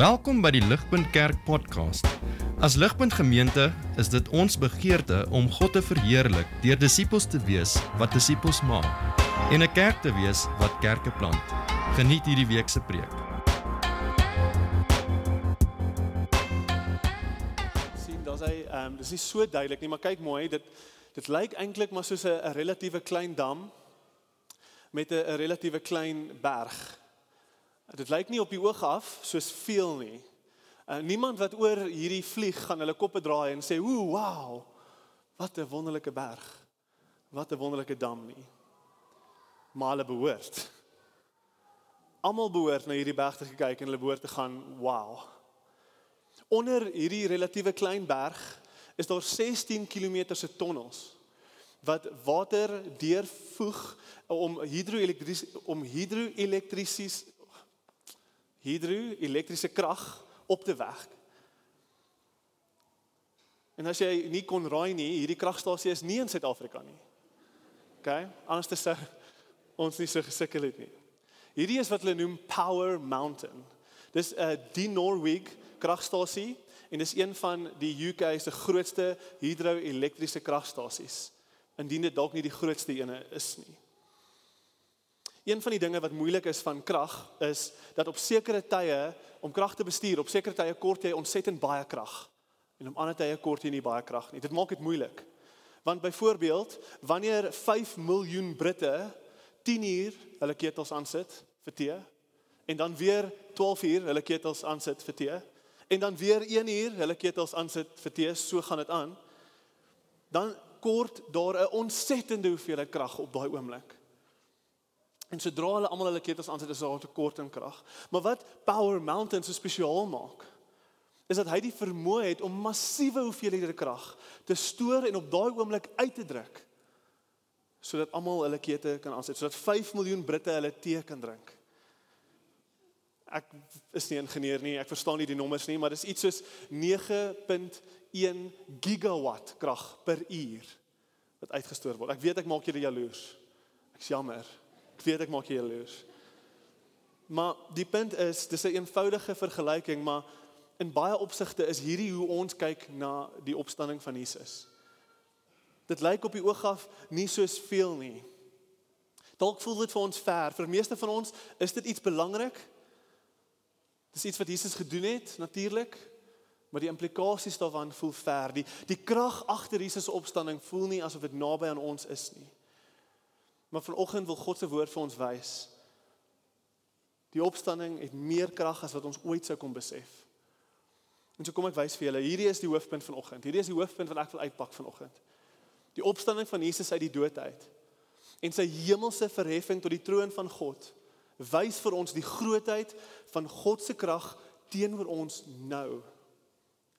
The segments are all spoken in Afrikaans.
Welkom by die Ligpunt Kerk podcast. As Ligpunt Gemeente is dit ons begeerte om God te verheerlik deur disippels te wees wat disippels maak en 'n kerk te wees wat kerke plant. Geniet hierdie week se preek. sien daar's hy ehm um, dis nie so duidelik nie maar kyk mooi dit dit lyk eintlik maar soos 'n relatiewe klein dam met 'n relatiewe klein berg. Dit lyk nie op die oog af soos veel nie. Uh, niemand wat oor hierdie vlieg gaan hulle koppe draai en sê, "Ooh, wow. Wat 'n wonderlike berg. Wat 'n wonderlike dam nie." Maar hulle behoort. Almal behoort na hierdie berg te kyk en hulle behoort te gaan, "Wow." Onder hierdie relatiewe klein berg is daar 16 km se tonnels wat water deurvoeg om hidroelektris om hidroelektrisies hidroelektriese krag op te wek. En as jy nie kon raai nie, hierdie kragstasie is nie in Suid-Afrika nie. OK, anders te sê ons nie so gesukkel het nie. Hierdie is wat hulle noem Power Mountain. Dis 'n uh, die Norweg kragstasie en dis een van die UK se grootste hidroelektriese kragstasies. Indien dit dalk nie die grootste ene is nie. Een van die dinge wat moeilik is van krag is dat op sekere tye om krag te bestuur, op sekere tye kort jy ontsettend baie krag en op ander tye kort jy nie baie krag nie. Dit maak dit moeilik. Want byvoorbeeld, wanneer 5 miljoen Britte 10 uur hulle ketels aansit vir tee en dan weer 12 uur hulle ketels aansit vir tee en dan weer 1 uur hulle ketels aansit vir tee, so gaan dit aan. Dan kort daar 'n ontsettende hoeveelheid krag op daai oomblik. En sodra hulle almal hulle ketels aansit, is daar 'n tekort aan krag. Maar wat Power Mountain so spesiaal maak, is dat hy die vermoë het om massiewe hoeveelhede krag te stoor en op daai oomblik uit te druk sodat almal hulle kete kan aansit, sodat 5 miljoen Britte hulle tee kan drink. Ek is nie ingenieur nie, ek verstaan nie die nommers nie, maar dis iets soos 9.1 gigawatt krag per uur wat uitgestoor word. Ek weet ek maak julle jaloers. Ek's jammer. Ek weet ek maak jou jaloers. Maar die punt is, dis 'n eenvoudige vergelyking, maar in baie opsigte is hierdie hoe ons kyk na die opstanding van Jesus. Dit lyk op die oog af nie soos veel nie. Dalk voel dit vir ons ver. Vir meeste van ons is dit iets belangrik. Dis iets wat Jesus gedoen het, natuurlik, maar die implikasies daarvan voel ver. Die die krag agter Jesus opstanding voel nie asof dit naby aan ons is nie. Maar vanoggend wil God se woord vir ons wys. Die opstanding het meer krag as wat ons ooit sou kon besef. En so kom ek wys vir julle, hierdie is die hoofpunt vanoggend. Hierdie is die hoofpunt wat ek wil uitpak vanoggend. Die opstanding van Jesus uit die dood uit en sy hemelse verheffing tot die troon van God wys vir ons die grootheid van God se krag teenoor ons nou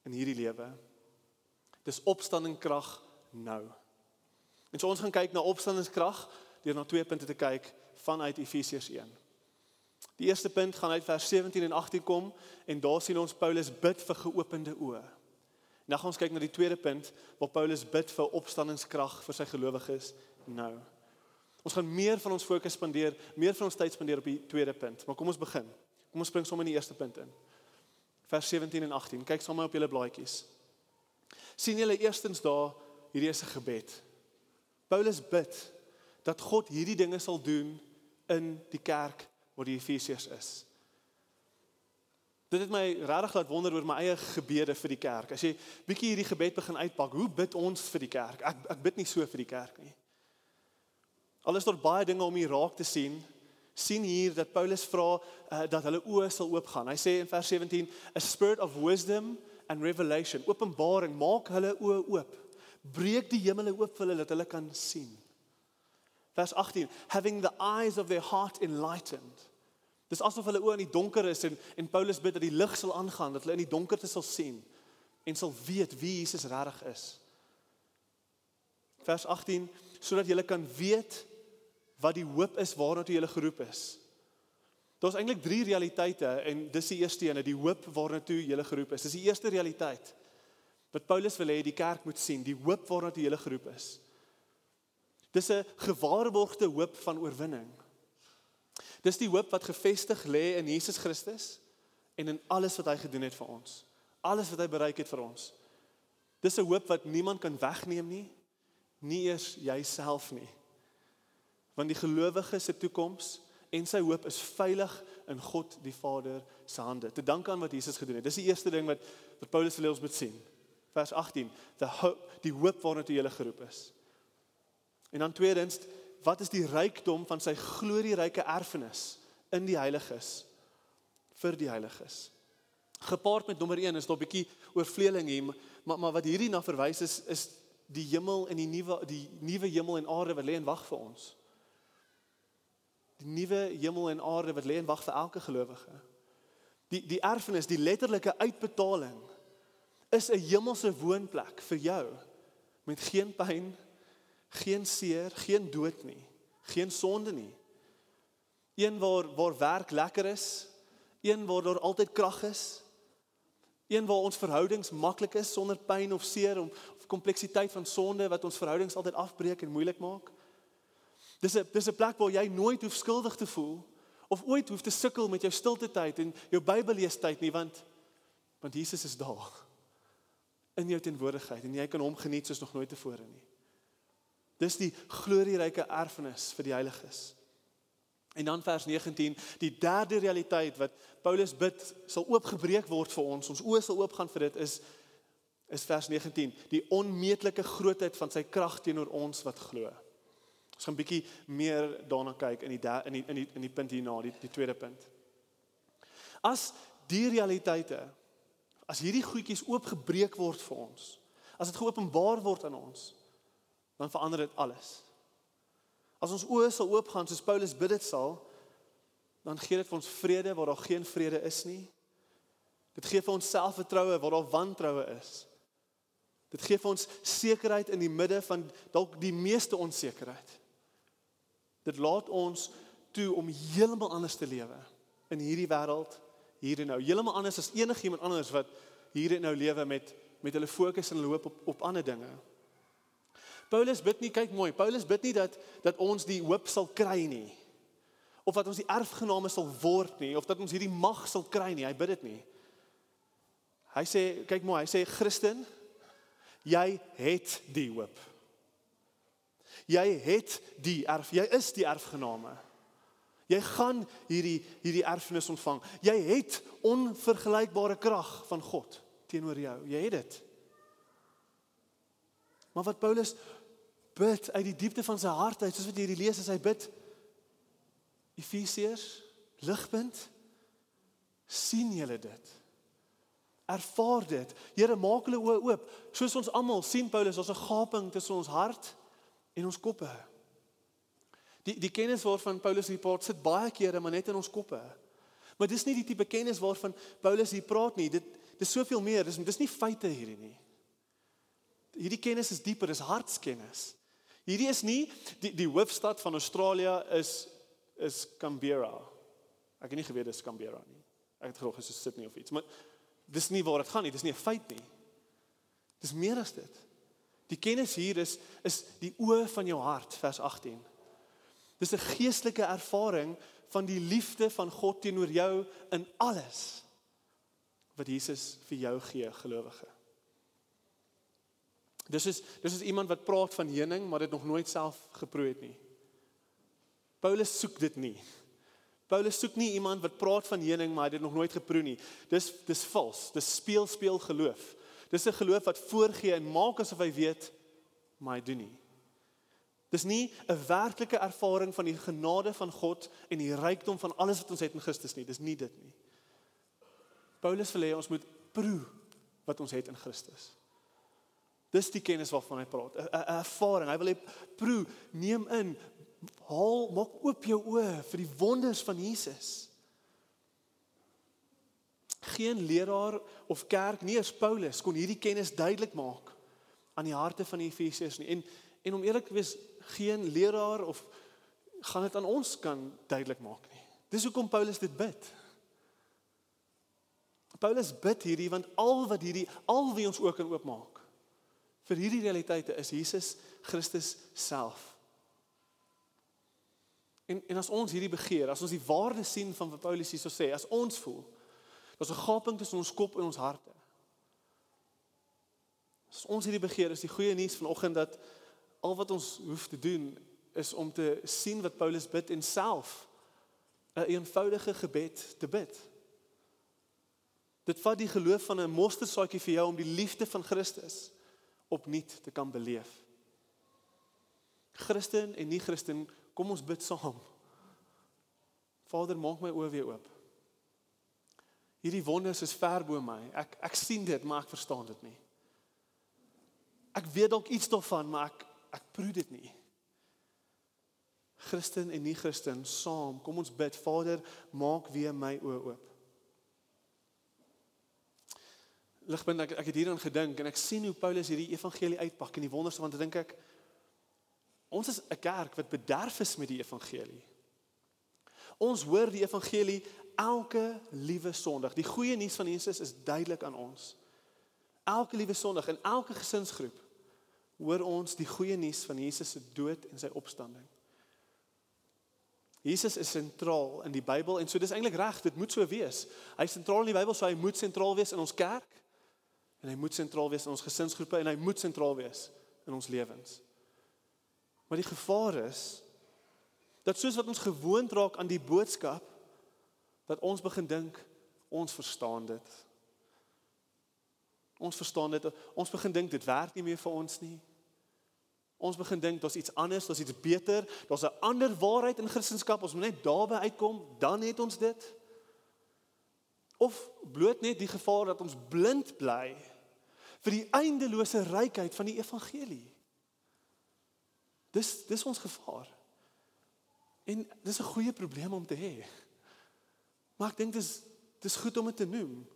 in hierdie lewe. Dis opstanding krag nou. En so ons gaan kyk na opstandingskrag deur na twee punte te kyk vanuit Efesiërs 1. Die eerste punt gaan uit vers 17 en 18 kom en daar sien ons Paulus bid vir geopende oë. Nou gaan ons kyk na die tweede punt waar Paulus bid vir opstandingskrag vir sy gelowiges nou. Ons gaan meer van ons fokus spandeer, meer van ons tyd spandeer op die tweede punt, maar kom ons begin. Kom ons spring sommer in die eerste punt in. Vers 17 en 18. Kyk sommer op julle blaadjies. sien julle eerstens daar hierdie is 'n gebed. Paulus bid dat God hierdie dinge sal doen in die kerk waar die Efesiërs is. Dit het my regtig laat wonder oor my eie gebede vir die kerk. As jy bietjie hierdie gebed begin uitpak, hoe bid ons vir die kerk? Ek ek bid nie so vir die kerk nie. Al is daar baie dinge om hier raak te sien, sien hier dat Paulus vra uh, dat hulle oë sal oopgaan. Hy sê in vers 17, "A spirit of wisdom and revelation, openbaring, maak hulle oë oop. Breek die hemele oop vir hulle dat hulle kan sien." Vers 18, having the eyes of their heart enlightened. Dis asof hulle oë in die donker is en en Paulus bid dat die lig sal aangaan, dat hulle in die donkerte sal sien en sal weet wie Jesus regtig is. Vers 18, sodat jy kan weet wat die hoop is waarna toe jy geroep is. Daar's eintlik 3 realiteite en dis die eerste een, die hoop waarna toe jy geroep is. Dis die eerste realiteit wat Paulus wil hê die kerk moet sien, die hoop waarna toe jy geroep is. Dis 'n gewaarborgde hoop van oorwinning. Dis die hoop wat gefestig lê in Jesus Christus en in alles wat hy gedoen het vir ons. Alles wat hy bereik het vir ons. Dis 'n hoop wat niemand kan wegneem nie, nie eers jouself nie. Want die gelowige se toekoms en sy hoop is veilig in God die Vader se hande. Te dank aan wat Jesus gedoen het. Dis die eerste ding wat wat Paulus wil hê ons moet sien. Vers 18, the hope, die hoop waarna toe jy geroep is. En dan tweedens, wat is die rykdom van sy glorieryke erfenis in die heiliges vir die heiliges? Gepaard met nommer 1 is daar 'n bietjie oorvleeling hier, maar maar wat hierdie na verwys is is die hemel en die nuwe die nuwe hemel en aarde wat lê en wag vir ons. Die nuwe hemel en aarde wat lê en wag vir elke gelowige. Die die erfenis, die letterlike uitbetaling is 'n hemelse woonplek vir jou met geen pyn, geen seer, geen dood nie, geen sonde nie. Een waar waar werk lekker is, een waar daar altyd krag is, een waar ons verhoudings maklik is sonder pyn of seer of, of kompleksiteit van sonde wat ons verhoudings altyd afbreek en moeilik maak. Dis 'n dis 'n plek waar jy nooit hoef skuldig te voel of ooit hoef te sukkel met jou stilte tyd en jou Bybelleestyd nie want want Jesus is daar in jou teenwoordigheid en jy kan hom geniet soos nog nooit tevore nie. Dis die glorieryke erfenis vir die heiliges. En dan vers 19, die derde realiteit wat Paulus bid sal oopgebreek word vir ons. Ons oë sal oopgaan vir dit is is vers 19, die onmeetlike grootheid van sy krag teenoor ons wat glo. Ons gaan 'n bietjie meer daarna kyk in die in die in die in die punt hierna, die die tweede punt. As die realiteite as hierdie goedjies oopgebreek word vir ons, as dit geopenbaar word aan ons, dan verander dit alles. As ons oë sal oopgaan soos Paulus bid dit sal, dan gee dit vir ons vrede waar daar geen vrede is nie. Dit gee vir ons selfvertroue waar daar wantroue is. Dit gee vir ons sekerheid in die midde van dalk die meeste onsekerheid. Dit laat ons toe om heeltemal anders te lewe in hierdie wêreld hier en nou. Heeltemal anders as enigiemand anders wat hier en nou lewe met met hulle fokus en hulle hoop op op ander dinge. Paulus bid nie, kyk mooi, Paulus bid nie dat dat ons die hoop sal kry nie. Of dat ons die erfgename sal word nie, of dat ons hierdie mag sal kry nie. Hy bid dit nie. Hy sê, kyk mooi, hy sê Christen, jy het die hoop. Jy het die erf, jy is die erfgename. Jy gaan hierdie hierdie erfenis ontvang. Jy het onvergelykbare krag van God teenoor jou. Jy het dit. Maar wat Paulus bid uit die diepte van sy hart uit, soos wat jy hierdie lees as hy bid Efesiërs ligpunt sien julle dit? Ervaar dit. Here maak hulle oë oop. Soos ons almal sien Paulus, ons 'n gaping tussen ons hart en ons koppe. Die die kennis waarvan Paulus hier praat, sit baie kere maar net in ons koppe. Maar dis nie die tipe kennis waarvan Paulus hier praat nie. Dit dis soveel meer. Dis dis nie feite hierdie nie. Hierdie kennis is dieper, dis hartskennis. Hierdie is nie die die hoofstad van Australië is is Canberra. Ek het nie geweet dis Canberra nie. Ek het gehoor dit is Sydney of iets, maar dis nie waar dit gaan nie, dis nie 'n feit nie. Dis meer as dit. Die kennis hier is is die oë van jou hart, vers 18. Dis 'n geestelike ervaring van die liefde van God teenoor jou in alles wat Jesus vir jou gee, gelowige. Dis is dis is iemand wat praat van heuning, maar dit nog nooit self geproe het nie. Paulus soek dit nie. Paulus soek nie iemand wat praat van heuning maar dit nog nooit geproe nie. Dis dis vals. Dis speel speel geloof. Dis 'n geloof wat voorgee en maak asof hy weet maar hy doen nie. Dis nie 'n werklike ervaring van die genade van God en die rykdom van alles wat ons het in Christus nie. Dis nie dit nie. Paulus wil hê ons moet proe wat ons het in Christus. Dis die kennis waarvan hy praat. 'n ervaring. Hy wil hê proe, neem in, haal, maak oop jou oë vir die wonders van Jesus. Geen leraar of kerk, nie eens Paulus kon hierdie kennis duidelik maak aan die harte van die Efesiërs nie. En en om eerlik te wees, geen leraar of gaan dit aan ons kan duidelik maak nie. Dis hoekom Paulus dit bid. Paulus bid hierdie want al wat hierdie al wie ons ook kan oopmaak vir hierdie realiteite is Jesus Christus self. En en as ons hierdie begeer, as ons die waarde sien van wat Paulus hierso sê, as ons voel, Daar's 'n gaping tussen ons kop en ons harte. As ons hierdie begeer is die goeie nuus vanoggend dat al wat ons hoef te doen is om te sien wat Paulus bid en self 'n een eenvoudige gebed te bid. Dit vat die geloof van 'n mosterdsaadjie vir jou om die liefde van Christus opnuut te kan beleef. Christen en nie Christen, kom ons bid saam. Vader, maak my oë weer oop. Hierdie wonders is ver bo my. Ek ek sien dit, maar ek verstaan dit nie. Ek weet dalk iets daarvan, maar ek ek proe dit nie. Christen en nie Christen saam, kom ons bid. Vader, maak weer my oë oop. Ligpunt ek ek het hieraan gedink en ek sien hoe Paulus hierdie evangelie uitpak en die wonderste want ek dink ek ons is 'n kerk wat bederf is met die evangelie. Ons hoor die evangelie elke liewe Sondag. Die goeie nuus van Jesus is duidelik aan ons. Elke liewe Sondag in elke gesinsgroep hoor ons die goeie nuus van Jesus se dood en sy opstanding. Jesus is sentraal in die Bybel en so dis eintlik reg, dit moet so wees. Hy is sentraal in die Bybel, so hy moet sentraal wees in ons kerk en hy moet sentraal wees in ons gesinsgroepe en hy moet sentraal wees in ons lewens. Maar die gevaar is dat soos wat ons gewoond raak aan die boodskap dat ons begin dink ons verstaan dit. Ons verstaan dit. Ons begin dink dit werk nie meer vir ons nie. Ons begin dink daar's iets anders, daar's iets beter, daar's 'n ander waarheid in Christendom. Ons moet net daarby uitkom, dan het ons dit. Of bloot net die gevaar dat ons blind bly vir die eindelose rykheid van die evangelie. Dis dis ons gevaar. En dis 'n goeie probleem om te hê. Maar ek dink dis dis goed om dit te noem.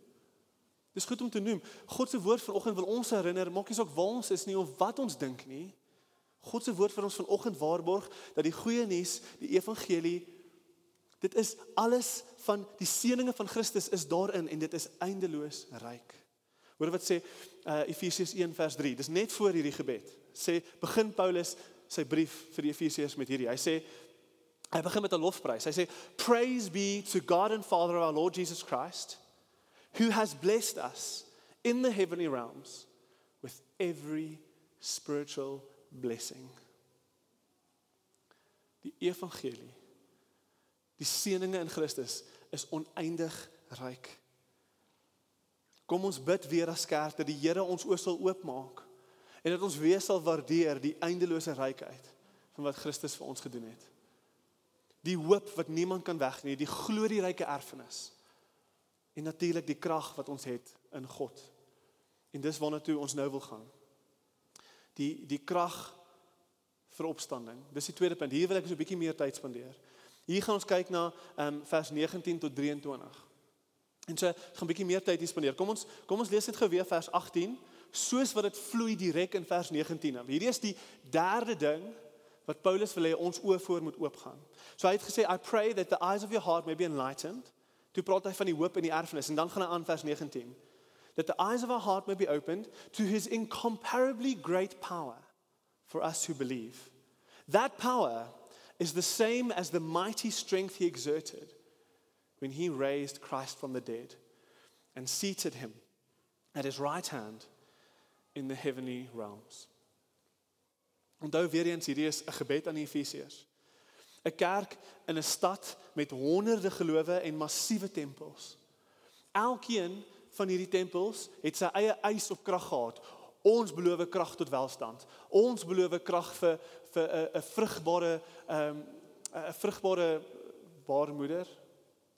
Dis goed om te noem. God se woord vanoggend wil ons herinner, maak nie saak waar ons is nie of wat ons dink nie. God se woord vir ons vanoggend waarborg dat die goeie nuus, die evangelie, dit is alles van die seëninge van Christus is daarin en dit is eindeloos ryk. Hoor wat sê uh, Efesiërs 1 vers 3. Dis net voor hierdie gebed. Sê begin Paulus sy brief vir die Efesiërs met hierdie. Hy sê hy begin met 'n lofprys. Hy sê praise be to God and Father of our Lord Jesus Christ who has blessed us in the heavenly realms with every spiritual blessing. Die evangelie. Die seëninge in Christus is oneindig ryk. Kom ons bid weer as kerk dat die Here ons oë sal oopmaak en dat ons weer sal waardeer die eindelose rykheid van wat Christus vir ons gedoen het. Die hoop wat niemand kan wegneem, die glorieryke erfenis. En natuurlik die krag wat ons het in God. En dis waarna toe ons nou wil gaan die die krag vir opstanding. Dis die tweede punt. Hier wil ek so 'n bietjie meer tyd spandeer. Hier gaan ons kyk na ehm um, vers 19 tot 23. En so gaan 'n bietjie meer tyd hier spandeer. Kom ons kom ons lees net gou weer vers 18 soos wat dit vloei direk in vers 19. Hierdie is die derde ding wat Paulus wil hê ons oë voor moet oopgaan. So hy het gesê I pray that the eyes of your heart may be enlightened. Toe praat hy van die hoop en die erfenis en dan gaan hy aan vers 19 that the eyes of our heart may be opened to his incomparably great power for us who believe. That power is the same as the mighty strength he exerted when he raised Christ from the dead and seated him at his right hand in the heavenly realms. Onthou weer eens hierdie is 'n gebed aan die Efesiërs. 'n Kerk in 'n stad met honderde gelowe en massiewe tempels. Elkeen van hierdie tempels het sy eie eis op krag gehad. Ons beloof krag tot welstand. Ons beloof krag vir vir 'n 'n vrugbare ehm 'n vrugbare baarmoeder.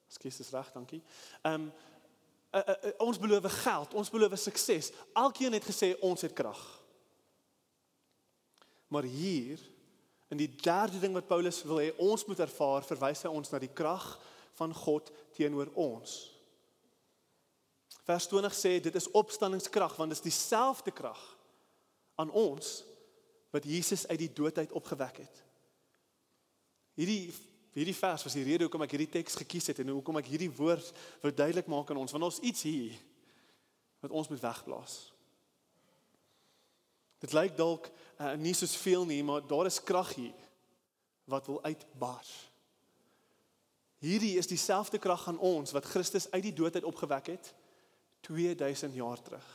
Ekskuus, is reg, dankie. Ehm um, uh, uh, uh, ons beloof geld, ons beloof sukses. Elkeen het gesê ons het krag. Maar hier in die derde ding wat Paulus wil hê ons moet ervaar, verwys hy ons na die krag van God teenoor ons. Vers 20 sê dit is opstandingskrag want dit is dieselfde krag aan ons wat Jesus uit die dood uit opgewek het. Hierdie hierdie vers was die rede hoekom ek hierdie teks gekies het en hoekom ek hierdie woord wil duidelik maak aan ons want ons iets hier wat ons moet wegblaas. Dit lyk dalk uh, nie soos veel nie, maar daar is krag hier wat wil uitbars. Hierdie is dieselfde krag aan ons wat Christus uit die dood uit opgewek het 2000 jaar terug.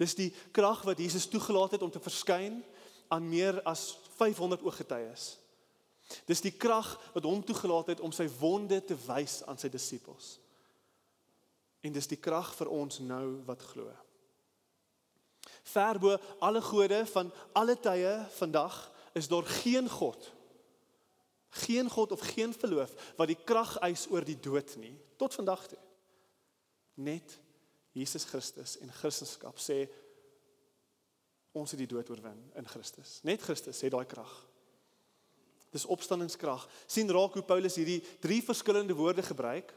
Dis die krag wat Jesus toegelaat het om te verskyn aan meer as 500 ooggetuies. Dis die krag wat hom toegelaat het om sy wonde te wys aan sy disippels. En dis die krag vir ons nou wat glo. Verbo alle gode van alle tye vandag is daar geen god. Geen god of geen verloof wat die krag eis oor die dood nie tot vandag toe. Net Jesus Christus en Christendom sê ons het die dood oorwin in Christus. Net Christus het daai krag. Dis opstandingskrag. sien raak hoe Paulus hierdie drie verskillende woorde gebruik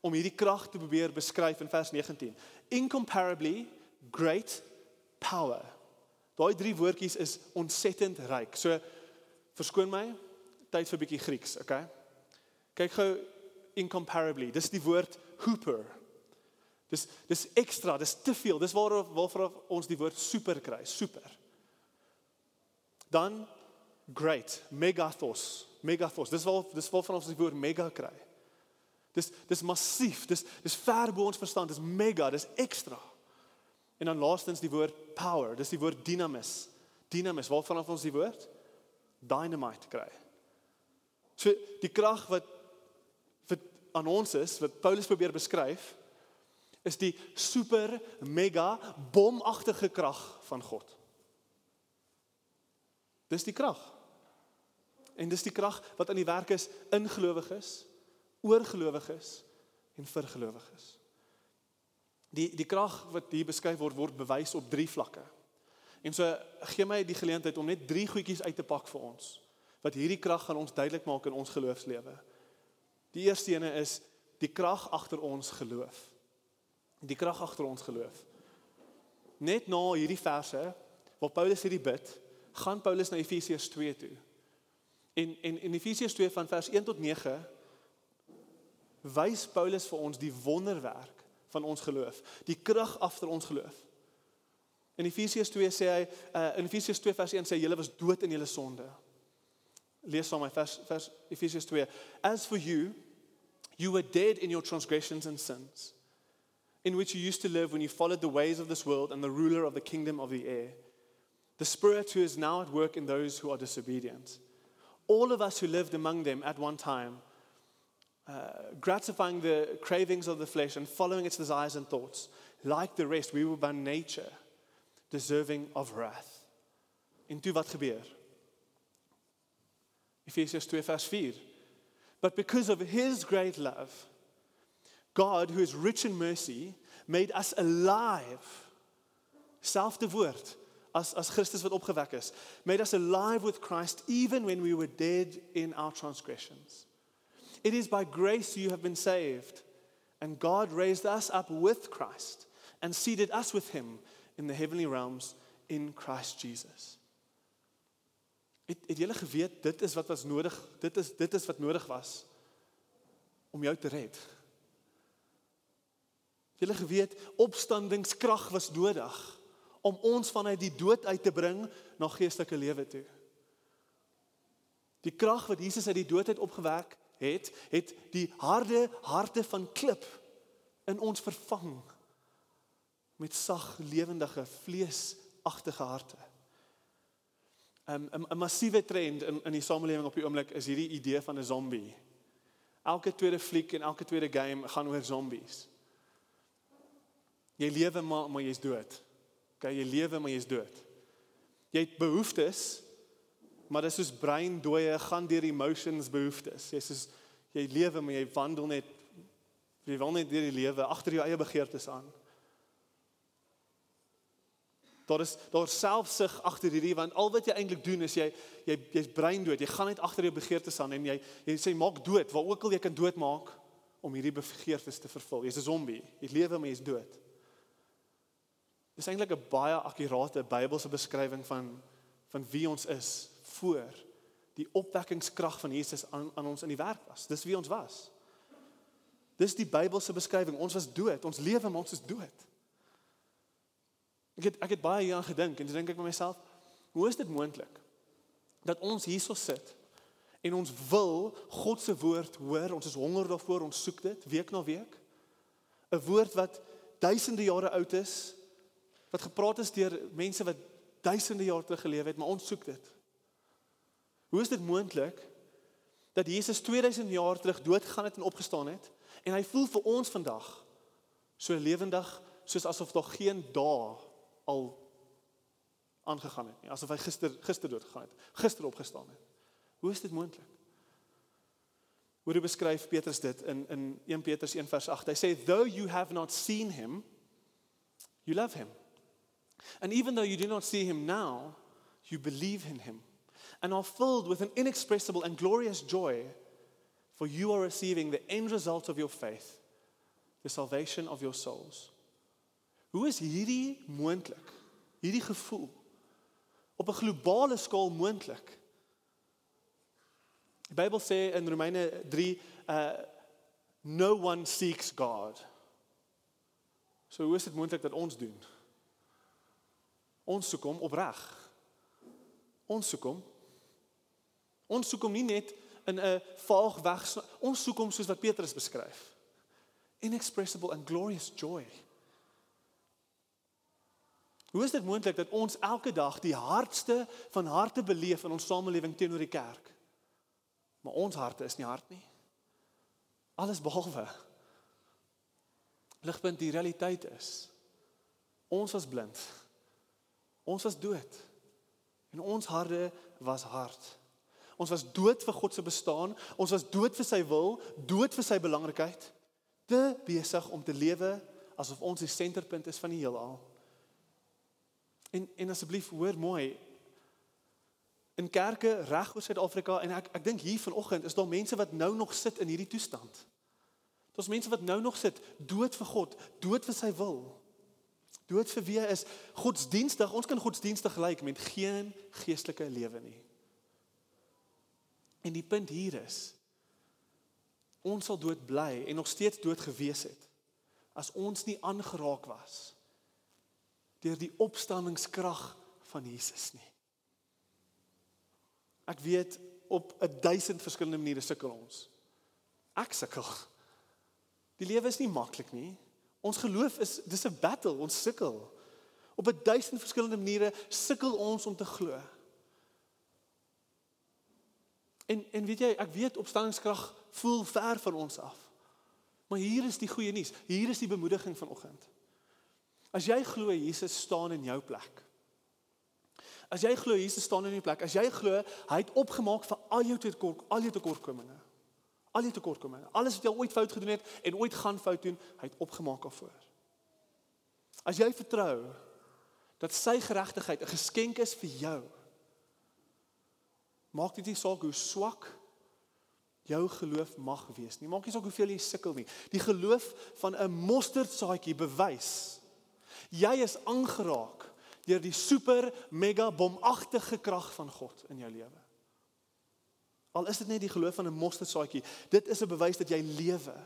om hierdie krag te probeer beskryf in vers 19. Incomparably great power. Daai drie woordjies is ontsettend ryk. So verskoon my tyd vir 'n bietjie Grieks, okay? Kyk gou incomparably. Dis die woord hooper. Dis dis ekstra, dis te veel. Dis waar waarvoor ons die woord super kry, super. Dan great, megathos, megathos. Dis waar dis waarvan ons die woord mega kry. Dis dis massief, dis dis ver bo ons verstand, dis mega, dis ekstra. En dan laastens die woord power, dis die woord dynamis. Dynamis, waarvan ons die woord dynamite kry. So die krag wat wat aan ons is, wat Paulus probeer beskryf, is die super mega bomagtige krag van God. Dis die krag. En dis die krag wat aan die werk is in gelowiges, oor gelowiges en vir gelowiges. Die die krag wat hier beskryf word word bewys op drie vlakke. En so gee my die geleentheid om net drie goedjies uit te pak vir ons wat hierdie krag gaan ons duidelik maak in ons geloofslewe. Die eerste ene is die krag agter ons geloof die krag agter ons geloof. Net na hierdie verse waar Paulus hierdie bid, gaan Paulus na Efesiërs 2 toe. En en in Efesiërs 2 van vers 1 tot 9 wys Paulus vir ons die wonderwerk van ons geloof, die krag agter ons geloof. In Efesiërs 2 sê hy uh, in Efesiërs 2 vers 1 sê julle was dood in julle sonde. Lees saam my vers vers Efesiërs 2. As for you you were dead in your transgressions and sins in which you used to live when you followed the ways of this world and the ruler of the kingdom of the air, the Spirit who is now at work in those who are disobedient. All of us who lived among them at one time, uh, gratifying the cravings of the flesh and following its desires and thoughts, like the rest, we were by nature deserving of wrath. En toe wat gebeur? Ephesians 2 vers 4. But because of his great love, God, who is rich in mercy, made us alive. Selfde woord as as Christus wat opgewek is. Made us alive with Christ even when we were dead in our transgressions. It is by grace you have been saved. And God raised us up with Christ and seated us with him in the heavenly realms in Christ Jesus. Het het julle geweet dit is wat was nodig? Dit is dit is wat nodig was om jou te red. Julle geweet opstandingskrag was nodig om ons vanuit die dood uit te bring na geestelike lewe toe. Die krag wat Jesus uit die dood uit opgewek het, het die harde harte van klip in ons vervang met sag lewendige vleesagtige harte. 'n 'n 'n massiewe trend in in die samelewing op die oomblik is hierdie idee van 'n zombie. Elke tweede fliek en elke tweede game gaan oor zombies. Jy lewe maar maar jy's dood. OK, jy lewe maar jy's dood. Jy het behoeftes, maar dis soos brein dooie gaan deur emotions behoeftes. Jy sê jy lewe maar jy wandel net jy wil net deur die lewe agter jou eie begeertes aan. Daar is daar selfsug agter hierdie want al wat jy eintlik doen is jy jy jy's brein dood. Jy gaan net agter jou begeertes aan en jy jy sê maak dood waar ook al jy kan doodmaak om hierdie begeertes te vervul. Jy's 'n zombie. Jy lewe maar jy's dood. Dis eintlik 'n baie akkurate Bybelse beskrywing van van wie ons is voor die opwekkingskrag van Jesus aan aan ons in die werk was. Dis wie ons was. Dis die Bybelse beskrywing. Ons was dood. Ons lewe maar ons is dood. Ek het ek het baie hieraan gedink en dink ek by myself, hoe is dit moontlik dat ons hierso sit En ons wil God se woord hoor. Ons is honger daarvoor. Ons soek dit week na week. 'n Woord wat duisende jare oud is, wat gepraat is deur mense wat duisende jaar terug geleef het, maar ons soek dit. Hoe is dit moontlik dat Jesus 2000 jaar terug dood gegaan het en opgestaan het en hy voel vir ons vandag so lewendig soos asof daar geen dae al aangegaan het nie, asof hy gister gister dood gegaan het, gister opgestaan het. Hoe is dit moontlik? Hoe beskryf Petrus dit in in 1 Petrus 1 vers 8. Hy sê though you have not seen him, you love him. And even though you do not see him now, you believe in him and are filled with an inexpressible and glorious joy, for you are receiving the end result of your faith, the salvation of your souls. Hoe is hierdie moontlik? Hierdie gevoel op 'n globale skaal moontlik? Die Bybel sê in Romeine 3 uh no one seeks God. So hoe is dit moontlik dat ons doen? Ons soek hom opreg. Ons soek hom. Ons soek hom nie net in 'n vaag weg ons soek hom soos wat Petrus beskryf. Inexpressible and glorious joy. Hoe is dit moontlik dat ons elke dag die hardste van harte beleef in ons samelewing teenoor die kerk? Maar ons harte is nie hard nie. Alles behalwe. Ligpunt die realiteit is. Ons was blind. Ons was dood. En ons harte was hard. Ons was dood vir God se bestaan. Ons was dood vir sy wil, dood vir sy belangrikheid. Te besig om te lewe asof ons die senterpunt is van die heelal. En en asseblief hoor mooi. In kerke reg oor Suid-Afrika en ek ek dink hier vanoggend is daar mense wat nou nog sit in hierdie toestand. Daar's mense wat nou nog sit dood vir God, dood vir sy wil. Dood vir wie is godsdienstig. Ons kan godsdienstig gelyk met geen geestelike lewe nie. En die punt hier is ons sal dood bly en nog steeds dood gewees het as ons nie aangeraak was deur die opstanningskrag van Jesus nie. Ek weet op 'n duisend verskillende maniere sukkel ons. Ek sukkel. Die lewe is nie maklik nie. Ons geloof is dis 'n battle, ons sukkel. Op 'n duisend verskillende maniere sukkel ons om te glo. En en weet jy, ek weet opstandingskrag voel ver van ons af. Maar hier is die goeie nuus. Hier is die bemoediging vanoggend. As jy glo Jesus staan in jou plek. As jy glo Jesus staan in jou plek, as jy glo hy het opgemaak vir al jou tekort, al jou tekortkominge. Al jou tekortkominge. Alles wat jy ooit fout gedoen het en ooit gaan fout doen, hy het opgemaak daarvoor. As jy vertrou dat sy geregtigheid 'n geskenk is vir jou, Maak dit nie saak hoe swak jou geloof mag wees nie. Maak nie saak hoeveel jy sukkel nie. Die geloof van 'n mosterdsaadjie bewys jy is aangeraak deur die super mega bomagtige krag van God in jou lewe. Al is dit net die geloof van 'n mosterdsaadjie, dit is 'n bewys dat jy lewe.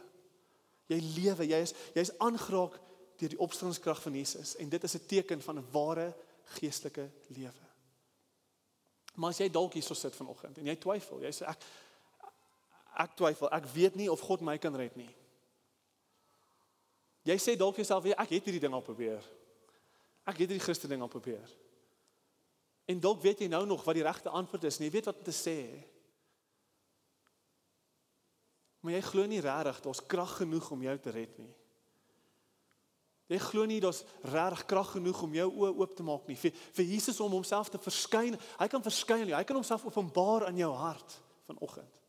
Jy lewe, jy is jy's aangeraak deur die opstandingskrag van Jesus en dit is 'n teken van 'n ware geestelike lewe. Maar as jy dalk hierso sit vanoggend en jy twyfel, jy sê ek ek twyfel, ek weet nie of God my kan red nie. Jy sê dalk jouself, ek het hierdie ding al probeer. Ek het hierdie Christen ding al probeer. En dalk weet jy nou nog wat die regte antwoord is, nie weet wat om te sê. Maar jy glo nie regtig daar's krag genoeg om jou te red nie. Jy glo nie daar's regtig krag genoeg om jou oë oop te maak nie. Vir, vir Jesus om homself te verskyn. Hy kan verskyn, hy kan homself openbaar in jou hart vanoggend.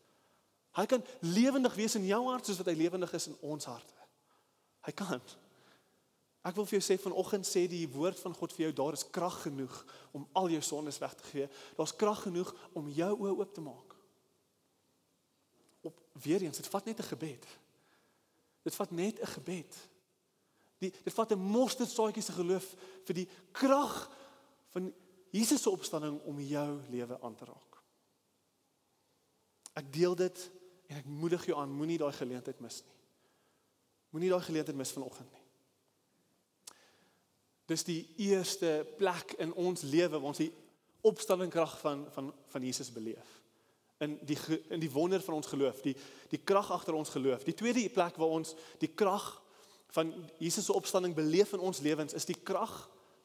Hy kan lewendig wees in jou hart soos wat hy lewendig is in ons harte. Hy kan. Ek wil vir jou sê vanoggend sê die woord van God vir jou daar is krag genoeg om al jou sondes weg te gee. Daar's krag genoeg om jou oë oop te maak. Weer eens, dit vat net 'n gebed. Dit vat net 'n gebed. Die dit vat 'n mosterdsaadjie se geloof vir die krag van Jesus se opstanding om jou lewe aan te raak. Ek deel dit en ek moedig jou aan, moenie daai geleentheid mis nie. Moenie daai geleentheid mis vanoggend nie. Dis die eerste plek in ons lewe waar ons die opstandingkrag van van van Jesus beleef in die in die wonder van ons geloof, die die krag agter ons geloof. Die tweede plek waar ons die krag van Jesus se opstanding beleef in ons lewens is die krag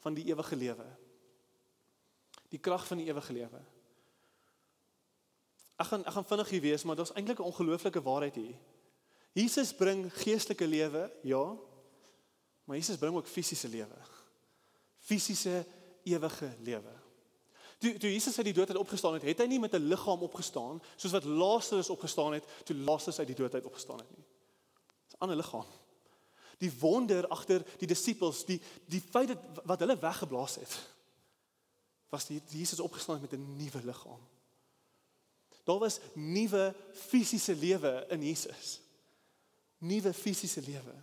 van die ewige lewe. Die krag van die ewige lewe. Ek gaan ek gaan vinnig hier wees, maar daar's eintlik 'n ongelooflike waarheid hier. Jesus bring geestelike lewe, ja. Maar Jesus bring ook fisiese lewe. Fisiese ewige lewe. Toe toe Jesus uit die dood uit opgestaan het, het hy nie met 'n liggaam opgestaan soos wat Lazarus opgestaan het toe Lazarus uit die dood uit opgestaan het nie. Dis 'n ander liggaam. Die wonder agter die disippels, die die feit dat wat hulle weggeblaas het, was die Jesus opgestaan met 'n nuwe liggaam. Daar was nuwe fisiese lewe in Jesus. Nuwe fisiese lewe.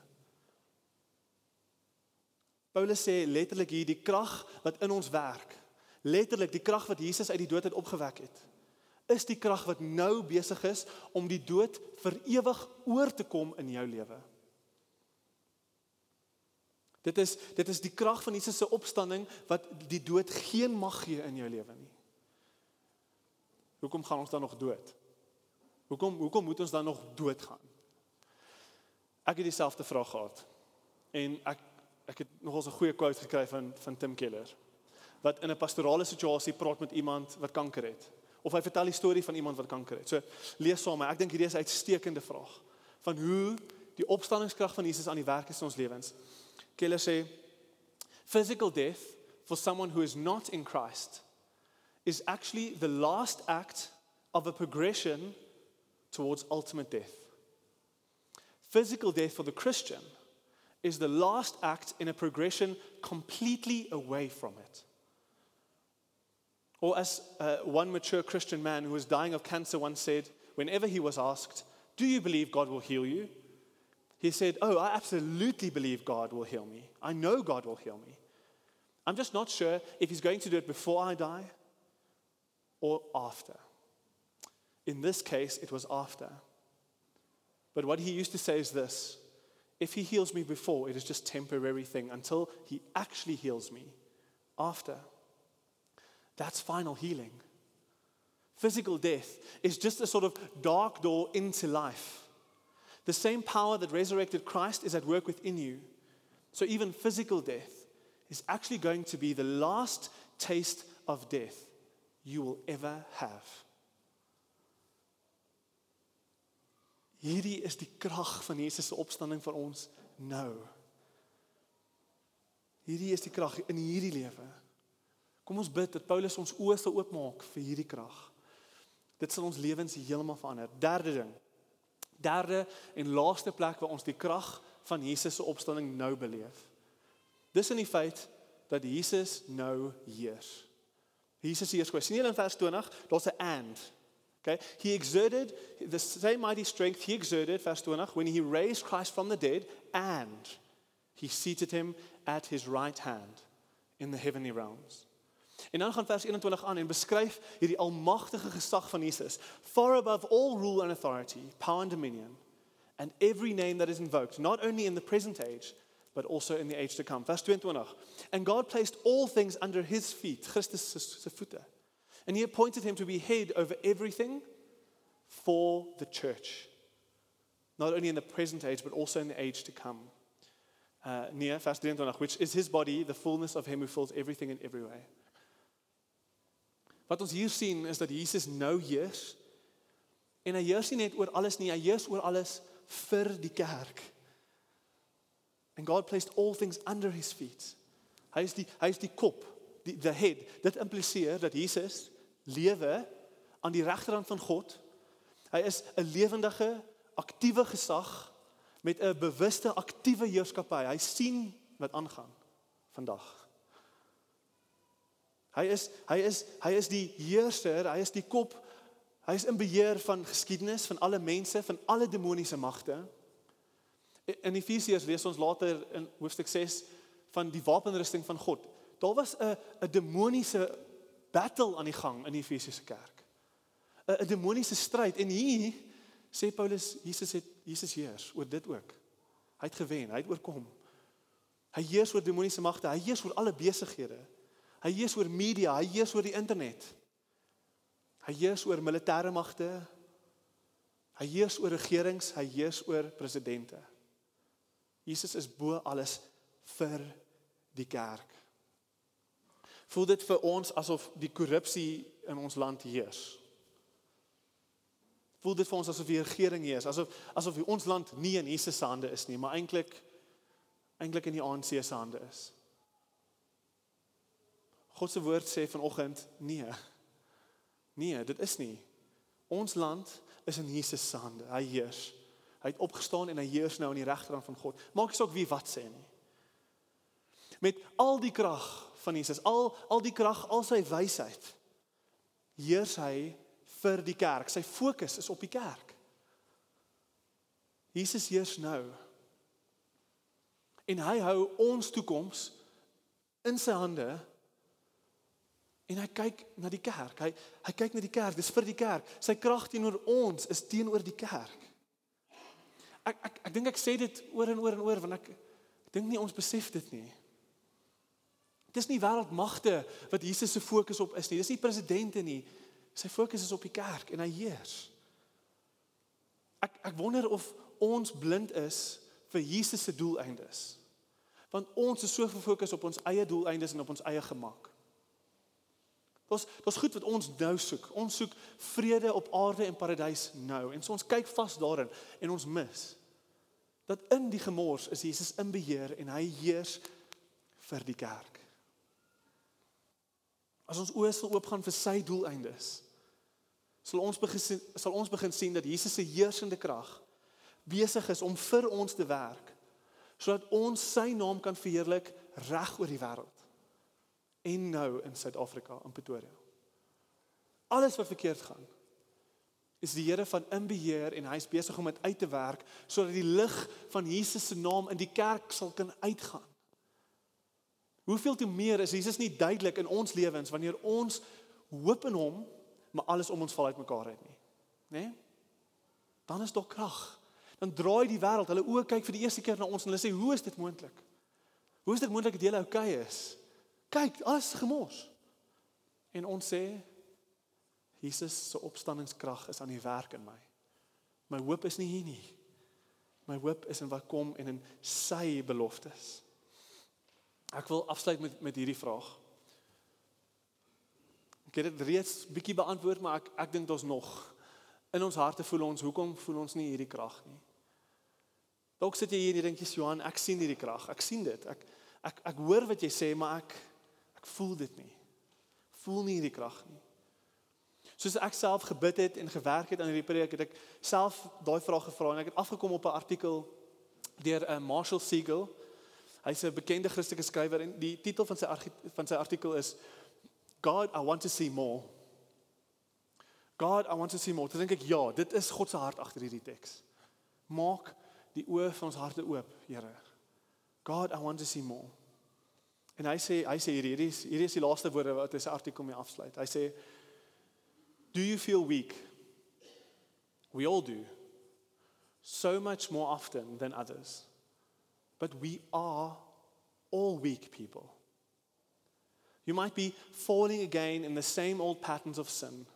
Paulus sê letterlik hier die krag wat in ons werk. Letterlik die krag wat Jesus uit die dood uit opgewek het. Is die krag wat nou besig is om die dood vir ewig oor te kom in jou lewe. Dit is dit is die krag van Jesus se opstanding wat die dood geen mag gee in jou lewe nie. Hoekom gaan ons dan nog dood? Hoekom hoekom moet ons dan nog doodgaan? Ek het dieselfde vraag gehad. En ek ek het nogals 'n goeie quote gekry van van Tim Keller. Wat in 'n pastorale situasie praat met iemand wat kanker het of hy vertel die storie van iemand wat kanker het. So lees saam, ek dink hierdie is 'n uitstekende vraag van hoe die opstandingskrag van Jesus aan die werk is in ons lewens. Keller sê physical death for someone who is not in Christ is actually the last act of a progression towards ultimate death. Physical death for the Christian is the last act in a progression completely away from it. Or, as uh, one mature Christian man who was dying of cancer once said, whenever he was asked, Do you believe God will heal you? He said, Oh, I absolutely believe God will heal me. I know God will heal me. I'm just not sure if He's going to do it before I die or after. In this case, it was after. But what he used to say is this if he heals me before, it is just temporary thing until he actually heals me after. That's final healing. Physical death is just a sort of dark door into life. The same power that resurrected Christ is at work within you. So even physical death is actually going to be the last taste of death you will ever have. Hierdie is die krag van Jesus se opstanding vir ons nou. Hierdie is die krag in hierdie lewe. Kom ons bid dat Paulus ons oë sal oopmaak vir hierdie krag. Dit sal ons lewens heeltemal verander. Derde ding. Derde en laaste plek waar ons die krag van Jesus se opstanding nou beleef. Dis in die feit dat Jesus nou heers. Jesus heers. Sien jy in vers 20, daar's 'n and. Okay? He exerted the same mighty strength he exerted, verse 20, when he raised Christ from the dead, and he seated him at his right hand in the heavenly realms. En dan gaan vers 21 aan en beskryf hierdie almagtige gesag van Jesus, far above all rule and authority, power and dominion, and every name that is invoked, not only in the present age, but also in the age to come. Vers 22. And God placed all things under his feet, Christus se voete. And he appointed him to be head over everything for the church, not only in the present age, but also in the age to come. Uh, near, vers 23, which is his body, the fullness of him who fills everything in every way. Wat ons hier sien is dat Jesus nou heers. En hy heers nie net oor alles nie, hy heers oor alles vir die kerk. And God placed all things under his feet. Hy is die hy is die kop, die the head. Dit impliseer dat Jesus lewe aan die regterhand van God. Hy is 'n lewendige, aktiewe gesag met 'n bewuste, aktiewe heerskappy. Hy sien wat aangaan vandag. Hy is hy is hy is die heerser, hy is die kop. Hy is in beheer van geskiedenis, van alle mense, van alle demoniese magte. In Efesiërs lees ons later in hoofstuk 6 van die wapenrusting van God. Daar was 'n 'n demoniese battle aan die gang in die Efesiese kerk. 'n 'n demoniese stryd en hier sê Paulus Jesus het Jesus heers oor dit ook. Hy het gewen, hy het oorkom. Hy heers oor demoniese magte, hy heers oor alle besighede. Hy heers oor media, hy heers oor die internet. Hy heers oor militêre magte. Hy heers oor regerings, hy heers oor presidente. Jesus is bo alles vir die kerk. Voel dit vir ons asof die korrupsie in ons land heers? Voel dit vir ons asof die regering heers, asof asof ons land nie in Jesus se hande is nie, maar eintlik eintlik in die ANC se hande is? God se woord sê vanoggend nee. Nee, dit is nie. Ons land is in Jesus se hande. Hy heers. Hy het opgestaan en hy heers nou aan die regterkant van God. Maak nie saak wie wat sê nie. Met al die krag van Jesus, al al die krag, al sy wysheid, heers hy vir die kerk. Sy fokus is op die kerk. Jesus heers nou. En hy hou ons toekoms in sy hande En hy kyk na die kerk. Hy hy kyk na die kerk. Dis vir die kerk. Sy krag teenoor ons is teenoor die kerk. Ek ek ek dink ek sê dit oor en oor en oor want ek ek dink nie ons besef dit nie. Dis nie wêreldmagte wat Jesus se fokus op is nie. Dis nie presidente nie. Sy fokus is op die kerk en hy heers. Ek ek wonder of ons blind is vir Jesus se doeleindes. Want ons is so gefokus op ons eie doeleindes en op ons eie gemak. Ons dis goed wat ons nou soek. Ons soek vrede op aarde en paradys nou. En so ons kyk vas daarin en ons mis dat in die gemors is Jesus in beheer en hy heers vir die kerk. As ons oë sal oopgaan vir sy doeleindes, sal ons begin sal ons begin sien dat Jesus se heersende krag besig is om vir ons te werk sodat ons sy naam kan verheerlik reg oor die wêreld en nou in Suid-Afrika in Pretoria. Alles wat verkeerd gaan is die Here van in beheer en hy's besig om dit uit te werk sodat die lig van Jesus se naam in die kerk sal kan uitgaan. Hoeveel te meer is Jesus nie duidelik in ons lewens wanneer ons hoop in hom maar alles om ons val uitmekaar uit nie. Né? Nee? Dan is daar krag. Dan draai die wêreld, hulle oë kyk vir die eerste keer na ons en hulle sê, "Hoe is dit moontlik? Hoe is dit moontlik dat jy oukei okay is?" Kyk, alles gemors. En ons sê Jesus se opstandingskrag is aan die werk in my. My hoop is nie hier nie. My hoop is in wat kom en in sy beloftes. Ek wil afsluit met met hierdie vraag. Ek het dit reeds bietjie beantwoord, maar ek ek dink daar's nog in ons harte voel ons hoekom voel ons nie hierdie krag nie. Dalk sit jy hier en jy dink jy's Johan, ek sien hierdie krag. Ek sien dit. Ek ek ek hoor wat jy sê, maar ek Ek voel dit nie. Voel nie hierdie krag nie. Soos ek self gebid het en gewerk het aan hierdie preek, het ek self daai vraag gevra en ek het afgekom op 'n artikel deur 'n uh, Marshall Siegel. Hy's 'n bekende Christelike skrywer en die titel van sy van sy artikel is God, I want to see more. God, I want to see more. Dit dink ek ja, dit is God se hart agter hierdie teks. Maak die oë van ons harte oop, Here. God, I want to see more. En hy sê hy sê hierdie hierdie is hierdie is die laaste woorde wat sy artikel mee afsluit. Hy sê Do you feel weak? We all do. So much more often than others. But we are all weak people. You might be falling again in the same old patterns of sin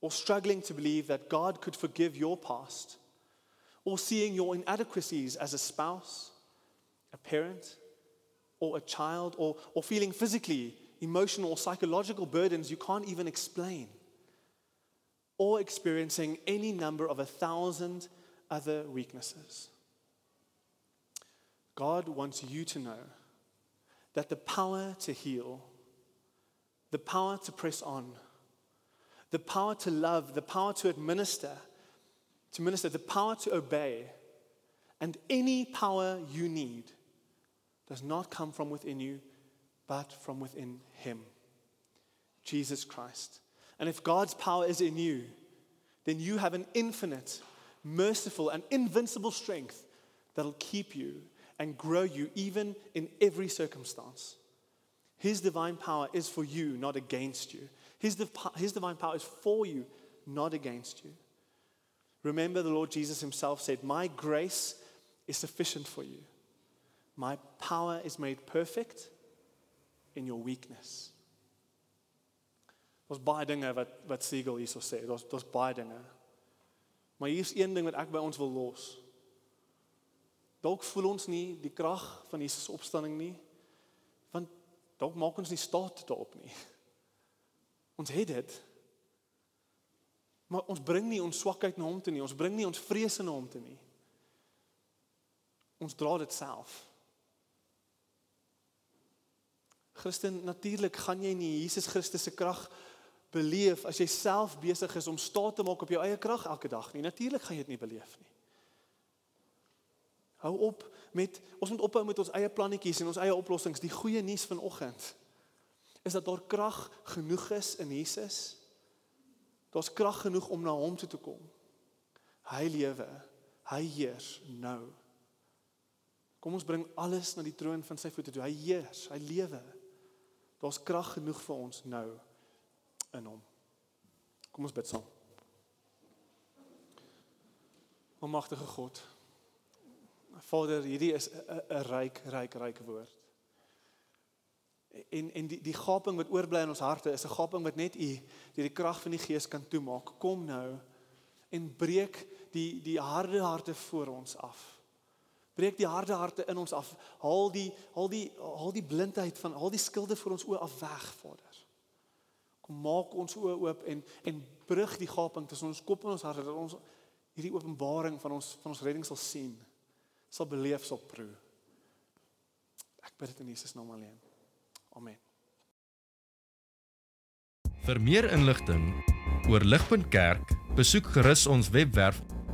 or struggling to believe that God could forgive your past or seeing your inadequacies as a spouse, a parent, or a child or, or feeling physically, emotional, or psychological burdens you can't even explain, or experiencing any number of a thousand other weaknesses. God wants you to know that the power to heal, the power to press on, the power to love, the power to administer, to minister, the power to obey, and any power you need does not come from within you, but from within Him, Jesus Christ. And if God's power is in you, then you have an infinite, merciful, and invincible strength that'll keep you and grow you even in every circumstance. His divine power is for you, not against you. His, div- his divine power is for you, not against you. Remember, the Lord Jesus himself said, My grace is sufficient for you. My power is made perfect in your weakness. Daar's baie dinge wat wat Siegel hierso sê. Daar's daar's baie dinge. Maar hier's een ding wat ek by ons wil los. Dalk voel ons nie die krag van Jesus opstanding nie. Want dalk maak ons nie staat daarop nie. Ons het dit. Maar ons bring nie ons swakheid na hom toe nie. Ons bring nie ons vrese na hom toe nie. Ons dra dit self. Christen, natuurlik gaan jy nie Jesus Christus se krag beleef as jy self besig is om staat te maak op jou eie krag elke dag nie. Natuurlik gaan jy dit nie beleef nie. Hou op met ons moet ophou met ons eie plannetjies en ons eie oplossings. Die goeie nuus vanoggend is dat daar krag genoeg is in Jesus. Daar's krag genoeg om na hom toe te kom. Hy lewe. Hy heers nou. Kom ons bring alles na die troon van sy voete toe. Hy heers, hy lewe. Daar's krag genoeg vir ons nou in hom. Kom ons bid saam. Almagtige God. Vader, hierdie is 'n ryk, ryk, ryk woord. En en die die gaping wat oorbly in ons harte is 'n gaping wat net U deur die krag van die Gees kan toemaak. Kom nou en breek die die harde harte voor ons af. Breek die harde harte in ons af. Haal die haal die haal die blindheid van haal die skilde voor ons oë af weg, Vader. Kom maak ons oë oop en en brug die gaping tussen ons kop en ons harte dat ons hierdie openbaring van ons van ons redding sal sien. Sal beleef, sal proe. Ek bid dit in Jesus naam alleen. Amen. Vir meer inligting oor Ligpunt Kerk, besoek gerus ons webwerf